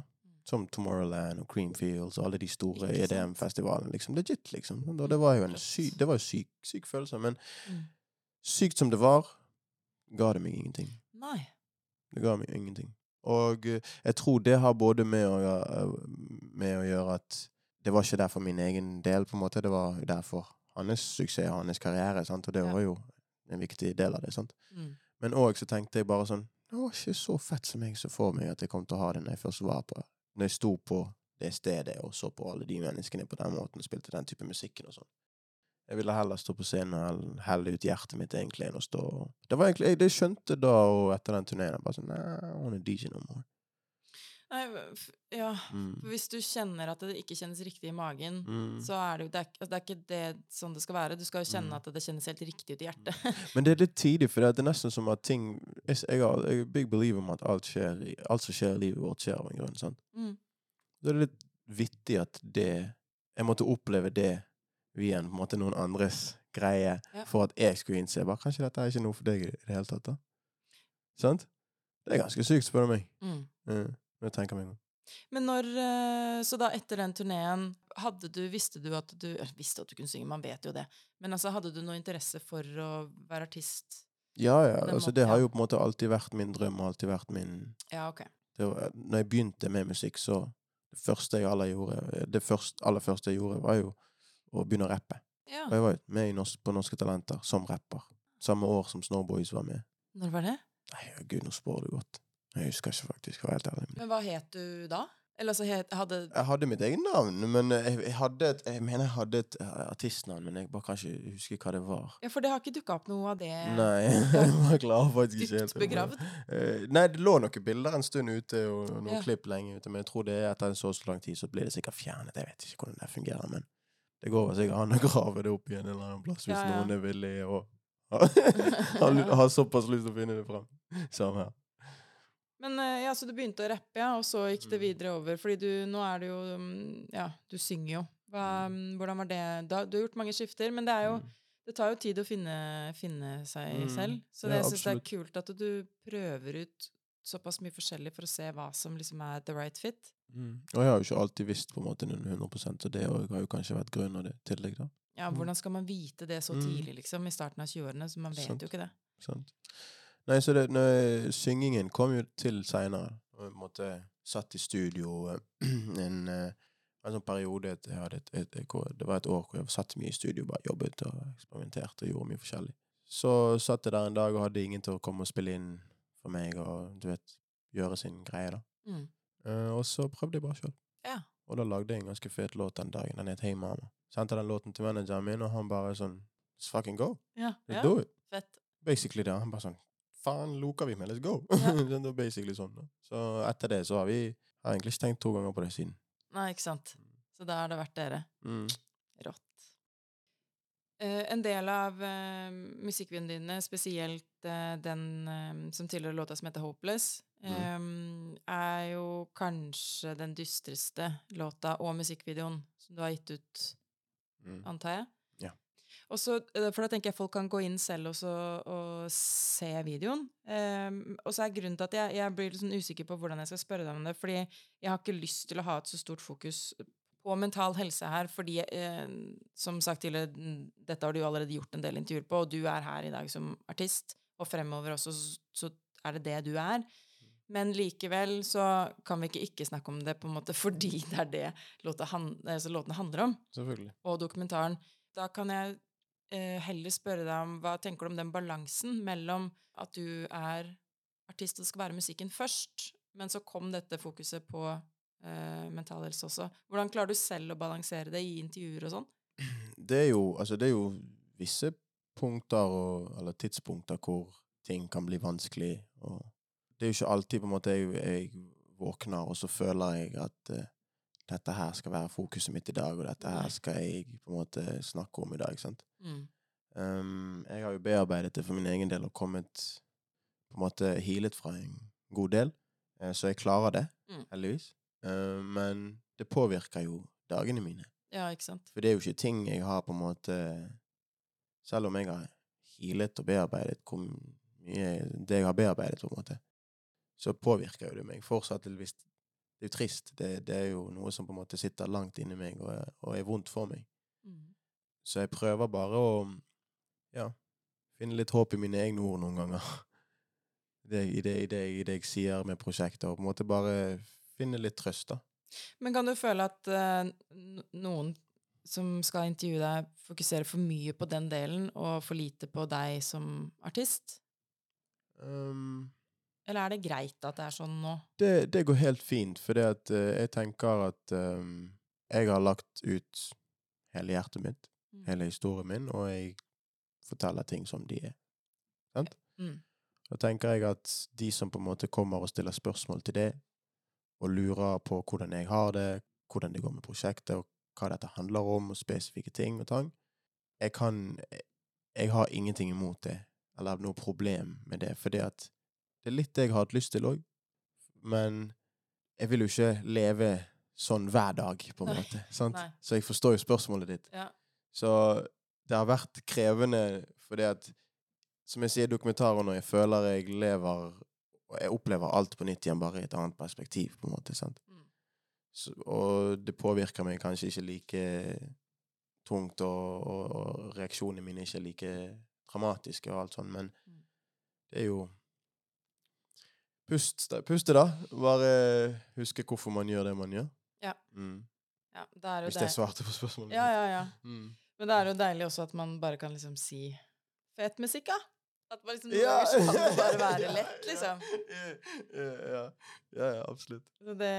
Som Tomorrowland og Creamfields og alle de store EDM-festivalene. Liksom. Legit, liksom. Det var jo en syk, det var jo syk, syk følelse. Men Mm. sykt som det var, ga det meg ingenting. Nei. Det ga meg ingenting. Og eh, jeg tror det har både med å, gjøre- med å gjøre at det var ikke der for min egen del, på en måte. Det var der for hans suksess og hans karriere, sant? og det var jo en viktig del av det. sant? Mm. Men òg så tenkte jeg bare sånn Det var ikke så fett som jeg så for meg at jeg kom til å ha det når jeg først var på Når jeg sto på det stedet og så på alle de menneskene på den måten og spilte den type musikken og sånn. Jeg ville heller stå på scenen og helle ut hjertet mitt egentlig enn å stå Det var egentlig jeg, det skjønte da og etter den turneen. Bare sånn Nei, hun er DJ no more. Nei, ja. Mm. Hvis du kjenner at det ikke kjennes riktig i magen, Mm. så er det jo det er, altså, det er ikke det sånn det skal være. Du skal jo kjenne Mm. at det kjennes helt riktig ut i hjertet. Men det er litt tidlig, for det er nesten som at ting Jeg, jeg, er big believer om at alt, skjer, alt som skjer i livet vårt, skjer av en grunn. sant? Mm. Da er det litt vittig at det Jeg måtte oppleve det via en, på en måte noen andres greie Ja. for at jeg skulle innse bare, Kanskje dette er ikke noe for deg i det hele tatt. da? Sant? Det er ganske sykt, spør du meg. Mm. Jeg tenker meg om. Men når eh, Så da etter den turneen, hadde du Visste du at du eh, Visste at du kunne synge, man vet jo det. Men altså, hadde du noe interesse for å være artist? Ja, ja. Altså Det har jo på en måte alltid vært min drøm og alltid vært min Ja, ok. det var, Når jeg begynte med musikk, så Det første jeg aller gjorde Det første, aller første jeg gjorde, var jo å begynne å rappe. Ja. Og jeg var med i norsk, på Norske Talenter som rapper. Samme år som Snowboys var med. Når var det? Nei, gud, nå spår du godt. Jeg husker ikke faktisk, Var helt ærlig. Men hva het du da? Eller så het, hadde Jeg hadde mitt eget navn, men jeg, jeg hadde et Jeg mener jeg hadde et eh, artistnavn, men jeg bare kan ikke huske hva det var. Ja, for det har ikke dukka opp noe av det Nei, jeg var klar faktisk ikke helt. dypt begravd? Eh, nei, det lå noen bilder en stund ute, og noen Ja. klipp lenge ute, men jeg tror det er etter en så så lang tid, så blir det sikkert fjernet. Jeg vet ikke hvordan det fungerer, men det går vel sikkert an å grave det opp igjen en eller annen plass, hvis Ja, ja. noen er villig og har, har såpass lyst til å finne det fram. Samme her. Men eh, ja, så du begynte å rappe, ja, og så gikk det Mm. videre over. Fordi du, nå er det jo mm, Ja, du synger jo. Hva, mm, hvordan var det da, Du har gjort mange skifter, men det er jo. Det tar jo tid å finne, finne seg Mm. selv. Så Ja, det, jeg syns det er kult at du prøver ut såpass mye forskjellig for å se hva som liksom er the right fit. Mm. Og jeg har jo ikke alltid visst på en måte 100% så det har jo kanskje vært grunnen av det tillegg, da. Ja. Hvordan skal man vite det så tidlig, liksom, i starten av 20-årene? Så man vet Sant. jo ikke det. Sant? Nei, så det, når syngingen kom jo til seinere. Satt i studio eh, en, eh, en sånn periode et, et, et, Det var et år hvor jeg satt mye i studio, bare jobbet og eksperimenterte og gjorde mye forskjellig. Så satt jeg der en dag og hadde ingen til å komme og spille inn for meg og du vet, gjøre sin greie, da. Mm. Uh, og så prøvde jeg bare sjøl. Ja. Og da lagde jeg en ganske fet låt den dagen. Den het Hey Mama. Sendte den låten til manageren min, og han bare sånn Let's fucking go. Ja, Let's ja. do it. Fett. Basically det. Han bare sånn Faen, loker vi med? Let's go! Det er basically sånn. Da. Så etter det så har vi Har egentlig ikke tenkt to ganger på det siden. Nei, ikke sant. Så da har det vært dere. Mm. Rått. Eh, en del av uh, musikkvideoene dine, spesielt eh, den som tilhører låta som heter Hopeless, eh, er jo kanskje den dystreste låta og musikkvideoen som du har gitt ut, Mm. antar jeg. Ja. Og så, eh, for da tenker jeg folk kan gå inn selv også og se videoen. Um, og så er grunnen til at jeg, jeg blir litt sånn usikker på hvordan jeg skal spørre deg om det, fordi jeg har ikke lyst til å ha et så stort fokus på mental helse her, fordi eh, som sagt tidligere, dette har du allerede gjort en del intervjuer på, og du er her i dag som artist, og fremover også så, er det det du er. Men likevel så kan vi ikke ikke snakke om det på en måte fordi det er det han, altså låtene handler om Selvfølgelig. og dokumentaren. Da kan jeg heller spørre deg om hva tenker du om den balansen mellom at du er artist og skal være musikken først, men så kom dette fokuset på eh, mental helse også. Hvordan klarer du selv å balansere det i intervjuer og sånn? Det er jo Altså, det er jo visse punkter og Eller tidspunkter hvor ting kan bli vanskelig, og det er jo ikke alltid på en måte jeg, jeg våkner, og så føler jeg at eh, dette her skal være fokuset mitt i dag, og dette her skal jeg på en måte snakke om i dag. sant? Mm. Um, jeg har jo bearbeidet det for min egen del og kommet på en måte healet fra en god del, eh, så jeg klarer det, Mm. heldigvis. Eh, men det påvirker jo dagene mine. Ja, ikke sant? For det er jo ikke ting jeg har på en måte Selv om jeg har healet og bearbeidet hvor mye det jeg har bearbeidet, på en måte, så påvirker jo det meg fortsatt visst Det er jo trist. Det, det er jo noe som på en måte sitter langt inni meg og, er- og er vondt for meg. Mm. Så jeg prøver bare å ja, finne litt håp i mine egne ord noen ganger. Det, i, det, i, det, I det jeg sier med prosjekter, og på en måte bare finne litt trøst, da. Men kan du føle at uh, noen som skal intervjue deg, fokuserer for mye på den delen og for lite på deg som artist? Um, Eller er det greit at det er sånn nå? det, det går helt fint, for jeg tenker at um, jeg har lagt ut hele hjertet mitt, Mm. hele historien min, og jeg forteller ting som de er. Mm. Da tenker jeg at de som på en måte kommer og stiller spørsmål til det, og lurer på hvordan jeg har det, hvordan det går med prosjektet, og hva dette handler om, og spesifikke ting og tang, jeg kan Jeg har ingenting imot det, eller noe problem med det, fordi at det er litt det jeg har hatt lyst til òg, men jeg vil jo ikke leve sånn hver dag, på en Nei, måte. Nei. Så jeg forstår jo spørsmålet ditt. Ja. Så det har vært krevende fordi at Som jeg sier i dokumentaren, når jeg føler jeg lever og Jeg opplever alt på nytt igjen, bare i et annet perspektiv, på en måte. sant? Mm. Så, og det påvirker meg kanskje ikke like tungt, og, og, og reaksjonene mine er ikke like dramatiske og alt sånt, men Mm. det er jo Pust, puste, da. Bare huske hvorfor man gjør det man gjør. Ja. Mm. Ja, det er jo Hvis det. jeg svarte på spørsmålet. Ja, ja, ja. Mm. Men det er jo deilig også at man bare kan liksom si fet musikk, da. At man liksom noen Ja. ganger kan bare være lett, liksom. Ja, ja, ja, ja, ja absolutt. Det,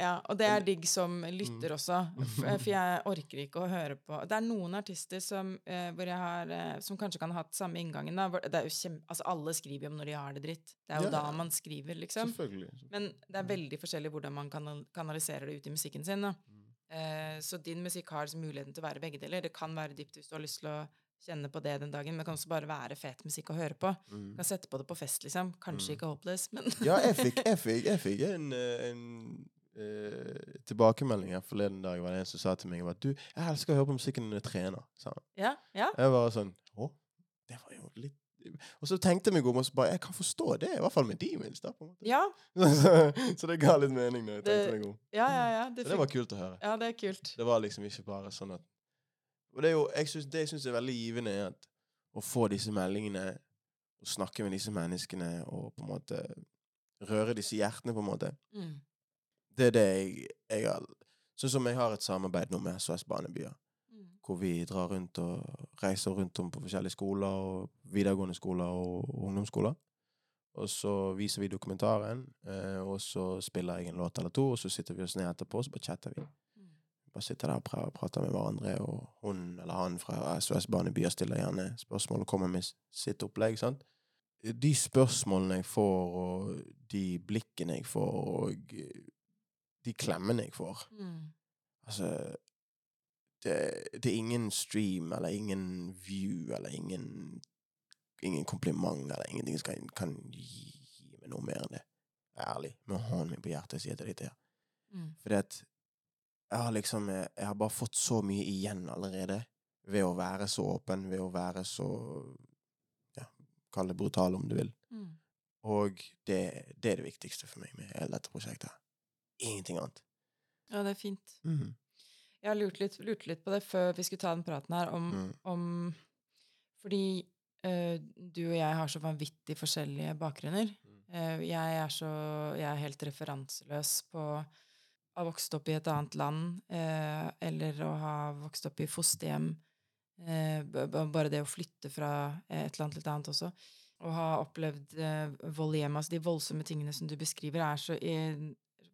ja, og det er digg som lytter Mm. også, for, jeg orker ikke å høre på Det er noen artister som, eh, hvor jeg har, eh, som kanskje kan ha hatt samme inngangen. Da. Det er jo kjem, altså alle skriver jo om når de har det dritt. Det er jo Ja, da man skriver, liksom. Selvfølgelig. Men det er veldig forskjellig hvordan man kanaliserer det ut i musikken sin. Da. Mm. Eh, så din musikk har muligheten til å være begge deler. Det kan være dypt hvis du har lyst til å kjenne på det den dagen, men det kan også bare være fet musikk å høre på. Mm. kan sette på det på fest, liksom. Kanskje Mm. ikke Hopeless, men Ja, jeg fikk, jeg fikk, jeg fikk en, eh, en uh, tilbakemelding her forleden dag. var det en som sa til meg at du, jeg elsker å høre på musikken når jeg trener. sa han. ja, ja. Jeg var sånn Å, det var jo litt Og så tenkte jeg meg om og så bare Jeg kan forstå det, i hvert fall med Demons. da, på en måte. Ja, så, så det ga litt mening når jeg tenkte Det- meg om. ja, ja. ja. Så Det, det var kult å høre. ja, det er kult. Det var liksom ikke bare sånn at Og det er jo, jeg synes, det jeg syns er veldig givende, er at å få disse meldingene, og snakke med disse menneskene, og på en måte røre disse hjertene, på en måte. Mm. Det er det jeg, jeg har Sånn som jeg har et samarbeid nå med SOS Banebyer, Mm. hvor vi drar rundt og reiser rundt om på forskjellige skoler, og videregående skoler og ungdomsskoler. Og så viser vi dokumentaren, eh, og så spiller jeg en låt eller to, og så sitter vi oss ned etterpå, og så bare chatter vi. Bare sitter der og pra- prater med hverandre, og hun eller han fra SOS Barnebyer stiller gjerne spørsmål og kommer med sitt opplegg. sant? De spørsmålene jeg får, og de blikkene jeg får, og eh, de klemmene jeg får Mm. Altså det, det er ingen stream, eller ingen view, eller ingen Ingen kompliment, eller ingenting som kan, kan gi, meg noe mer enn det. Ærlig, med hånden min på hjertet sier jeg til deg. Mm. Fordi at jeg har liksom Jeg jeg har bare fått så mye igjen allerede ved å være så åpen, ved å være så Ja, kall det brutal om du vil. Mm. Og det, det er det viktigste for meg med hele dette prosjektet. Ingenting annet. Ja, det er fint. Mm. Jeg har lurt litt, lurt litt på det før vi skulle ta den praten her, om, Mm. om Fordi uh, du og jeg har så vanvittig forskjellige bakgrunner. Eh, jeg er så Jeg er helt referanseløs på ha vokst opp i et annet land, eh, eller å ha vokst opp i fosterhjem. Eh, bare det å flytte fra eh, et land til et annet også. Å ha opplevd eh, vold i hjemmet. Altså de voldsomme tingene som du beskriver, er så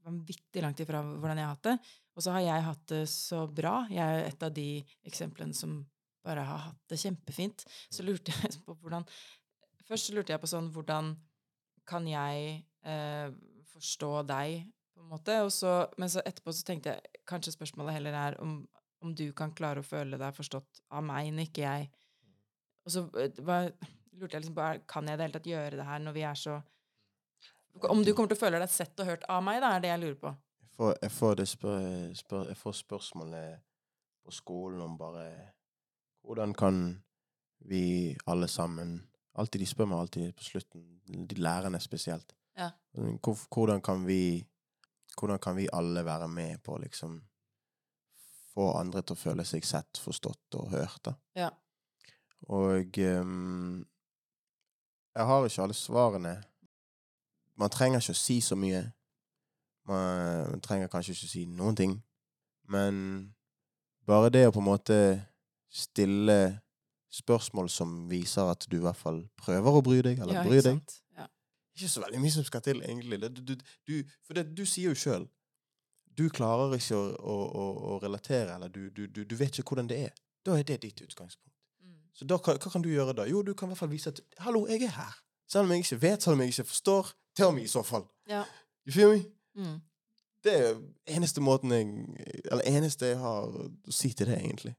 vanvittig langt ifra hvordan jeg har hatt det. Og så har jeg hatt det så bra. Jeg er et av de eksemplene som bare har hatt det kjempefint. Så lurte jeg på hvordan Først lurte jeg på sånn Hvordan kan jeg eh, forstå deg, på en måte? Og så, men så etterpå så tenkte jeg kanskje spørsmålet heller er om, om du kan klare å føle deg forstått av meg, når ikke jeg Og så eh, var, lurte jeg liksom på Kan jeg i det hele tatt gjøre det her når vi er så Om du kommer til å føle deg sett og hørt av meg, da, er det jeg lurer på. Jeg får, jeg får, det spør, spør, jeg får spørsmålet på skolen om bare Hvordan kan vi alle sammen Alltid De spør meg alltid på slutten, de lærerne spesielt. Ja. Hvordan kan vi Hvordan kan vi alle være med på å liksom få andre til å føle seg sett, forstått og hørt, da? Ja. Og um, jeg har ikke alle svarene. Man trenger ikke å si så mye. Man, trenger kanskje ikke å si noen ting. Men bare det å på en måte stille spørsmål som viser at du i hvert fall prøver å bry deg, eller Ja, bryr deg. sant? Ikke så veldig mye som skal til, egentlig. Du, du, du, for det, du sier jo sjøl Du klarer ikke å, å, å, å relatere, eller du, du, du, du vet ikke hvordan det er. Da er det ditt utgangspunkt. Mm. Så da, hva, hva kan du gjøre da? Jo, du kan i hvert fall vise at 'hallo, jeg er her'. Selv om jeg ikke vet, selv om jeg ikke forstår. Tell me, i så fall. Ja. You feel me? Mm. Det er eneste måten jeg Eller eneste jeg har å si til det, egentlig.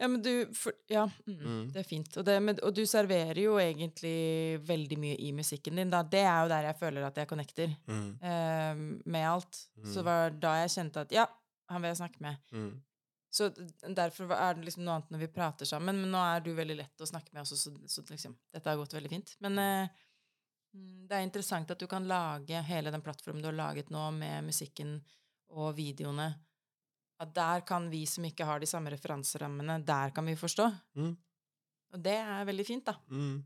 Ja, men du for, Ja, mm, Mm. det er fint. Og, det, men, og du serverer jo egentlig veldig mye i musikken din. Da. Det er jo der jeg føler at jeg connecter eh, med alt. Så det Mm. var da jeg kjente at ja, han vil jeg snakke med. Mm. Så derfor er det liksom noe annet når vi prater sammen. Men nå er du veldig lett å snakke med også, så, så liksom, dette har gått veldig fint. Men eh, mm, det er interessant at du kan lage hele den plattformen du har laget nå, med musikken og videoene. At der kan vi som ikke har de samme referanserammene, der kan vi forstå. Mm. Og det er veldig fint, da. Mm.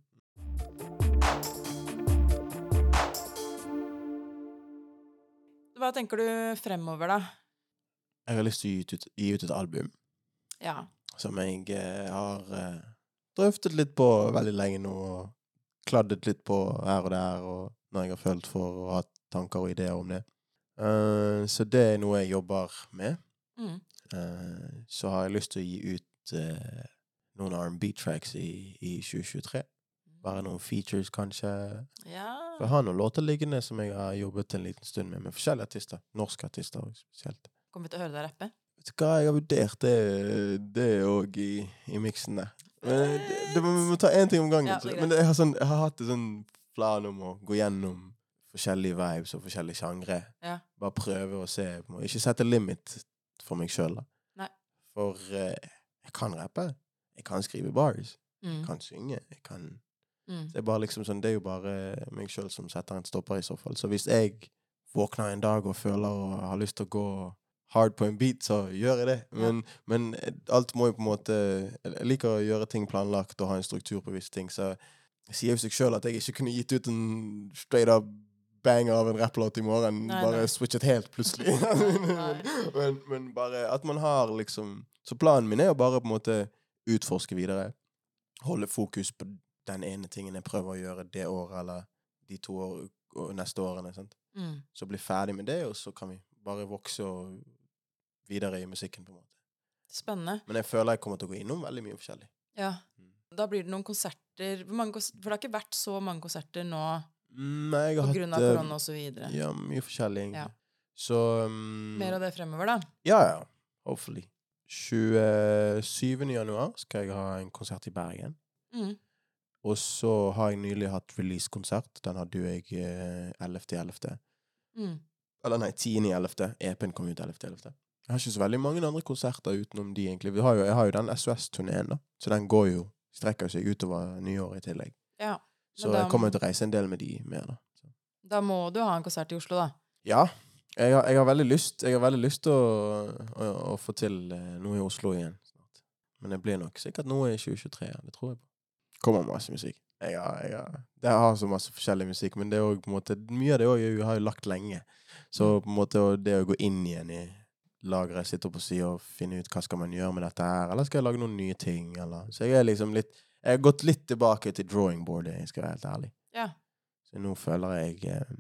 Hva tenker du fremover, da? Jeg har lyst til å gi ut, gi ut et album Ja. som jeg eh, har eh, drøftet litt på veldig lenge nå, og kladdet litt på her og der, og når jeg har følt for å ha tanker og ideer om det. Uh, så det er noe jeg jobber med. Mm. Eh, så har jeg lyst til å gi ut uh, noen R&B-tracks i, i 2023. Bare noen features, kanskje. Ja. For jeg har noen låter liggende som jeg har jobbet en liten stund med, med forskjellige artister. Norske artister også, spesielt. Kommer vi til å høre deg rappe? Vet du hva, jeg har vurdert det òg i, i miksen der. Men det, det, vi må ta én ting om gangen. Ja, men jeg har, sånn, jeg har hatt en sånn plan om å gå gjennom forskjellige vibes og forskjellige sjangre. Ja. Bare prøve å se. Ikke sette limit for meg sjøl. For eh, jeg kan rappe. Jeg kan skrive bars. Mm. Jeg kan synge. Jeg kan Mm. det er bare liksom sånn, det er jo bare meg sjøl som setter en stopper, i så fall. Så hvis jeg våkner en dag og føler og har lyst til å gå hard på en beat, så gjør jeg det. Men, men alt må jo på en måte Jeg liker å gjøre ting planlagt og ha en struktur på visse ting, så det sier jo seg sjøl at jeg ikke kunne gitt ut en straight up banger av en rapplåt i morgen. Nei, bare nei. switchet helt plutselig. Men, men bare at man har liksom Så planen min er jo bare på en måte utforske videre. Holde fokus på den ene tingen jeg prøver å gjøre det året eller de to år, neste årene. Mm. Så bli ferdig med det, og så kan vi bare vokse og videre i musikken. på en måte. Spennende. Men jeg føler jeg kommer til å gå innom veldig mye forskjellig. Ja. Mm. Da blir det noen konserter For det har ikke vært så mange konserter nå Mm, jeg på grunn av hatt, korona og så videre. Ja, mye forskjellig, egentlig. Ja. Så um, Mer av det fremover, da. Ja, ja. Hopefully. 27. januar skal jeg ha en konsert i Bergen. Mm. Og så har jeg nylig hatt release-konsert. Den hadde jo jeg eh, 11.11. Mm. Eller nei, 10.11. EP-en kom ut 11.11. Jeg har ikke så veldig mange andre konserter utenom de, egentlig. Vi har jo, jeg har jo den SOS-turneen, da. Så den går jo Strekker seg utover nyåret i tillegg. Ja. Så da- jeg kommer til å reise en del med de mer, da. Da må du ha en konsert i Oslo, da. Ja. Jeg har, jeg har veldig lyst Jeg har veldig lyst til å, å, å få til eh, noe i Oslo igjen snart. Men det blir nok sikkert noe i 2023. Ja. Det tror jeg på. Kommer masse musikk. Jeg har, jeg har, det har så masse forskjellig musikk, men det er også, på en måte, mye av det også, jeg har jo lagt lenge. Så på en måte det å gå inn igjen i lageret, sitte opp og si og finne ut hva skal man gjøre med dette her, eller skal jeg lage noen nye ting, eller Så jeg er liksom litt Jeg har gått litt tilbake til drawing boardet, jeg skal være helt ærlig. Ja. Så nå føler jeg eh,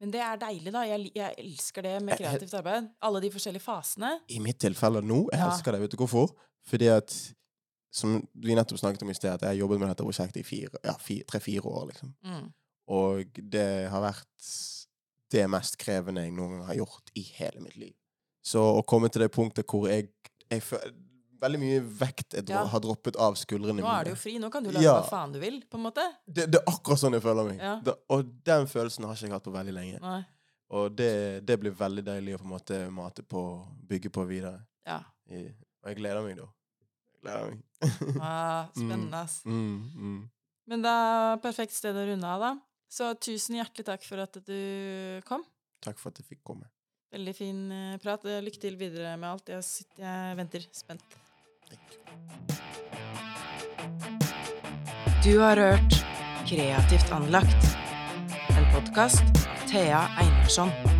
Men det er deilig, da. Jeg, jeg elsker det med Jeg- jeg- kreativt arbeid. Alle de forskjellige fasene. I mitt tilfelle nå, jeg Ja. elsker det. Vet du hvorfor? Fordi at Som vi nettopp snakket om i sted, at jeg har jobbet med dette prosjektet i fire, ja, tre-fire år, liksom. Mm. Og det har vært det mest krevende jeg noen gang har gjort i hele mitt liv. Så å komme til det punktet hvor jeg, jeg føler Veldig mye vekt dro, Ja. har droppet av skuldrene Nå er du jo fri. Nå kan du lage Ja. hva faen du vil, på en måte. Det, det er akkurat sånn jeg føler meg. Ja. Det, og den følelsen har ikke jeg hatt på veldig lenge. Nei. Og det, det blir veldig deilig å på en måte mate på, bygge på videre. Ja. I, og jeg gleder meg, da. Jeg gleder meg. Ah, spennende, ass. Mm, mm. Men det er perfekt sted å runde av, da. Så tusen hjertelig takk for at du kom. Takk for at jeg fikk komme. Veldig fin eh, prat. Lykke til videre med alt. Jeg, sitter, jeg venter spent. Du har hørt Kreativt anlagt. En podkast av Thea Einarsson.